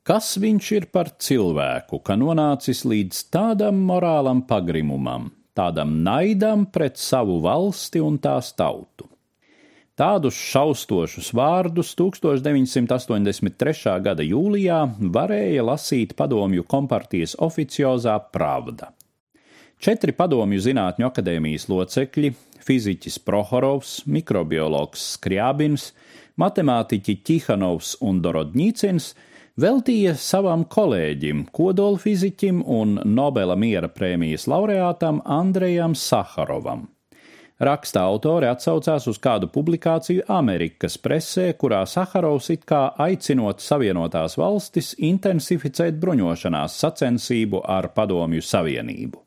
Kas viņš ir par cilvēku, ka nonācis līdz tādam morālam pagrimumam, tādam naidam pret savu valsti un tās tautu? Tādus šaustošus vārdus 1983. gada jūlijā varēja lasīt padomju kompartijas oficiozā Pravda. Četri padomju zinātņu akadēmijas locekļi - fiziķis Prohorovs, mikrobiologs Skriabins, matemātiķi Čihanovs un Dorodņīcins – veltīja savam kolēģim, kodolfiziķim un Nobela miera prēmijas laureātam Andrejam Saharovam. Raksta autori atsaucās uz kādu publikāciju Amerikas presē, kurā Saharovs it kā aicinot Savienotās valstis intensificēt bruņošanās sacensību ar Padomju Savienību.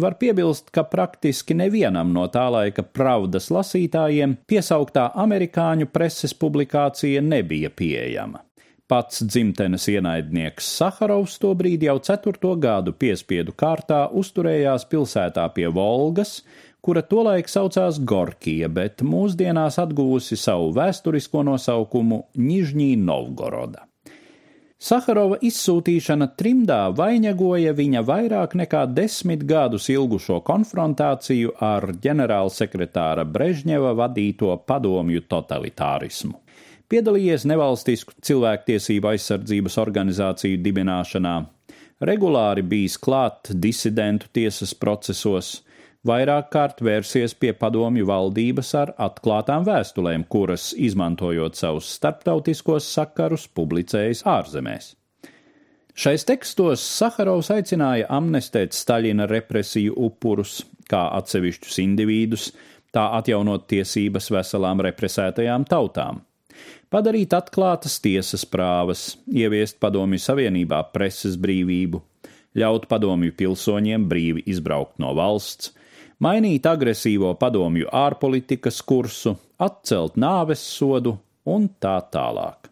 Var piebilst, ka praktiski nevienam no tā laika pravdas lasītājiem piesauktā amerikāņu preses publikācija nebija pieejama. Pats dzimtenes ienaidnieks Saharovs tobrīd jau ceturto gadu piespiedu kārtā uzturējās pilsētā pie Volgas, kura tolaik saucās Gorkija, bet mūsdienās atguvusi savu vēsturisko nosaukumu Nižņī Novgoroda. Saharova izsūtīšana trimdā vainagoja viņa vairāk nekā desmit gadus ilgušo konfrontāciju ar ģenerālsekretāra Brežņeva vadīto padomju totalitārismu piedalījies nevalstisku cilvēktiesību aizsardzības organizāciju dibināšanā, regulāri bijis klāt disidentu tiesas procesos, vairāk kārt vērsies pie padomju valdības ar atklātām vēstulēm, kuras, izmantojot savus starptautiskos sakarus, publicējas ārzemēs. Šais tekstos Saharovs aicināja amnestēt Staļina represiju upurus, kā atsevišķus individus, tā atjaunot tiesības veselām represētajām tautām padarīt atklātas tiesas prāvas, ieviest padomju savienībā preses brīvību, ļaut padomju pilsoņiem brīvi izbraukt no valsts, mainīt agresīvo padomju ārpolitikas kursu, atcelt nāves sodu un tā tālāk.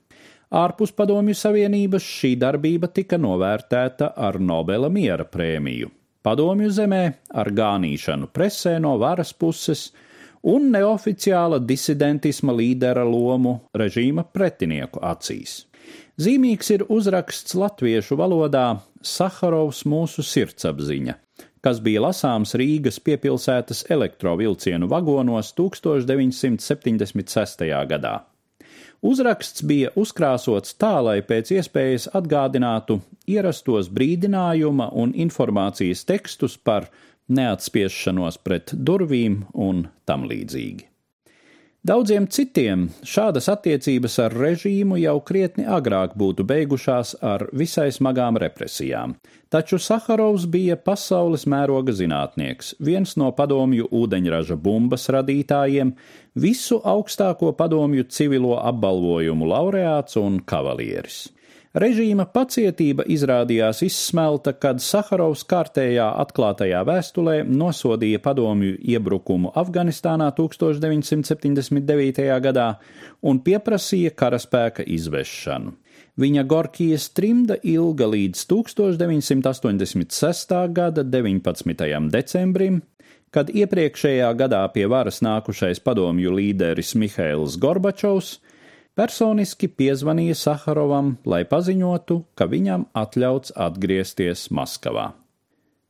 Ārpus padomju savienības šī darbība tika novērtēta ar Nobela miera prēmiju. Padomju zemē ar gānīšanu presē no varas puses un neoficiāla disidentisma līdera lomu režīma pretinieku acīs. Zīmīgs ir uzraksts latviešu valodā Saharovs mūsu sirdsapziņa, kas bija lasāms Rīgas piepilsētas elektrovilcienu vagonos 1976. gadā. Uzraksts bija uzkrāsots tā, lai pēc iespējas atgādinātu ierastos brīdinājuma un informācijas tekstus par neatspiešanos pret durvīm un tam līdzīgi. Daudziem citiem šādas attiecības ar režīmu jau krietni agrāk būtu beigušās ar visai smagām represijām, taču Saharovs bija pasaules mēroga zinātnieks, viens no padomju ūdeņraža bumbas radītājiem, visu augstāko padomju civilo apbalvojumu laureāts un kavalieris. Režīma pacietība izrādījās izsmelta, kad Saharovs kārtējā atklātajā vēstulē nosodīja padomju iebrukumu Afganistānā 1979. gadā un pieprasīja karaspēka izvešanu. Viņa Gorkijas trimda ilga līdz 1986. gada 19. decembrim, kad iepriekšējā gadā pie varas nākušais padomju līderis Mihails Gorbačovs personiski piezvanīja Saharovam, lai paziņotu, ka viņam atļauts atgriezties Maskavā.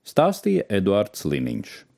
Stāstīja Eduards Liniņš.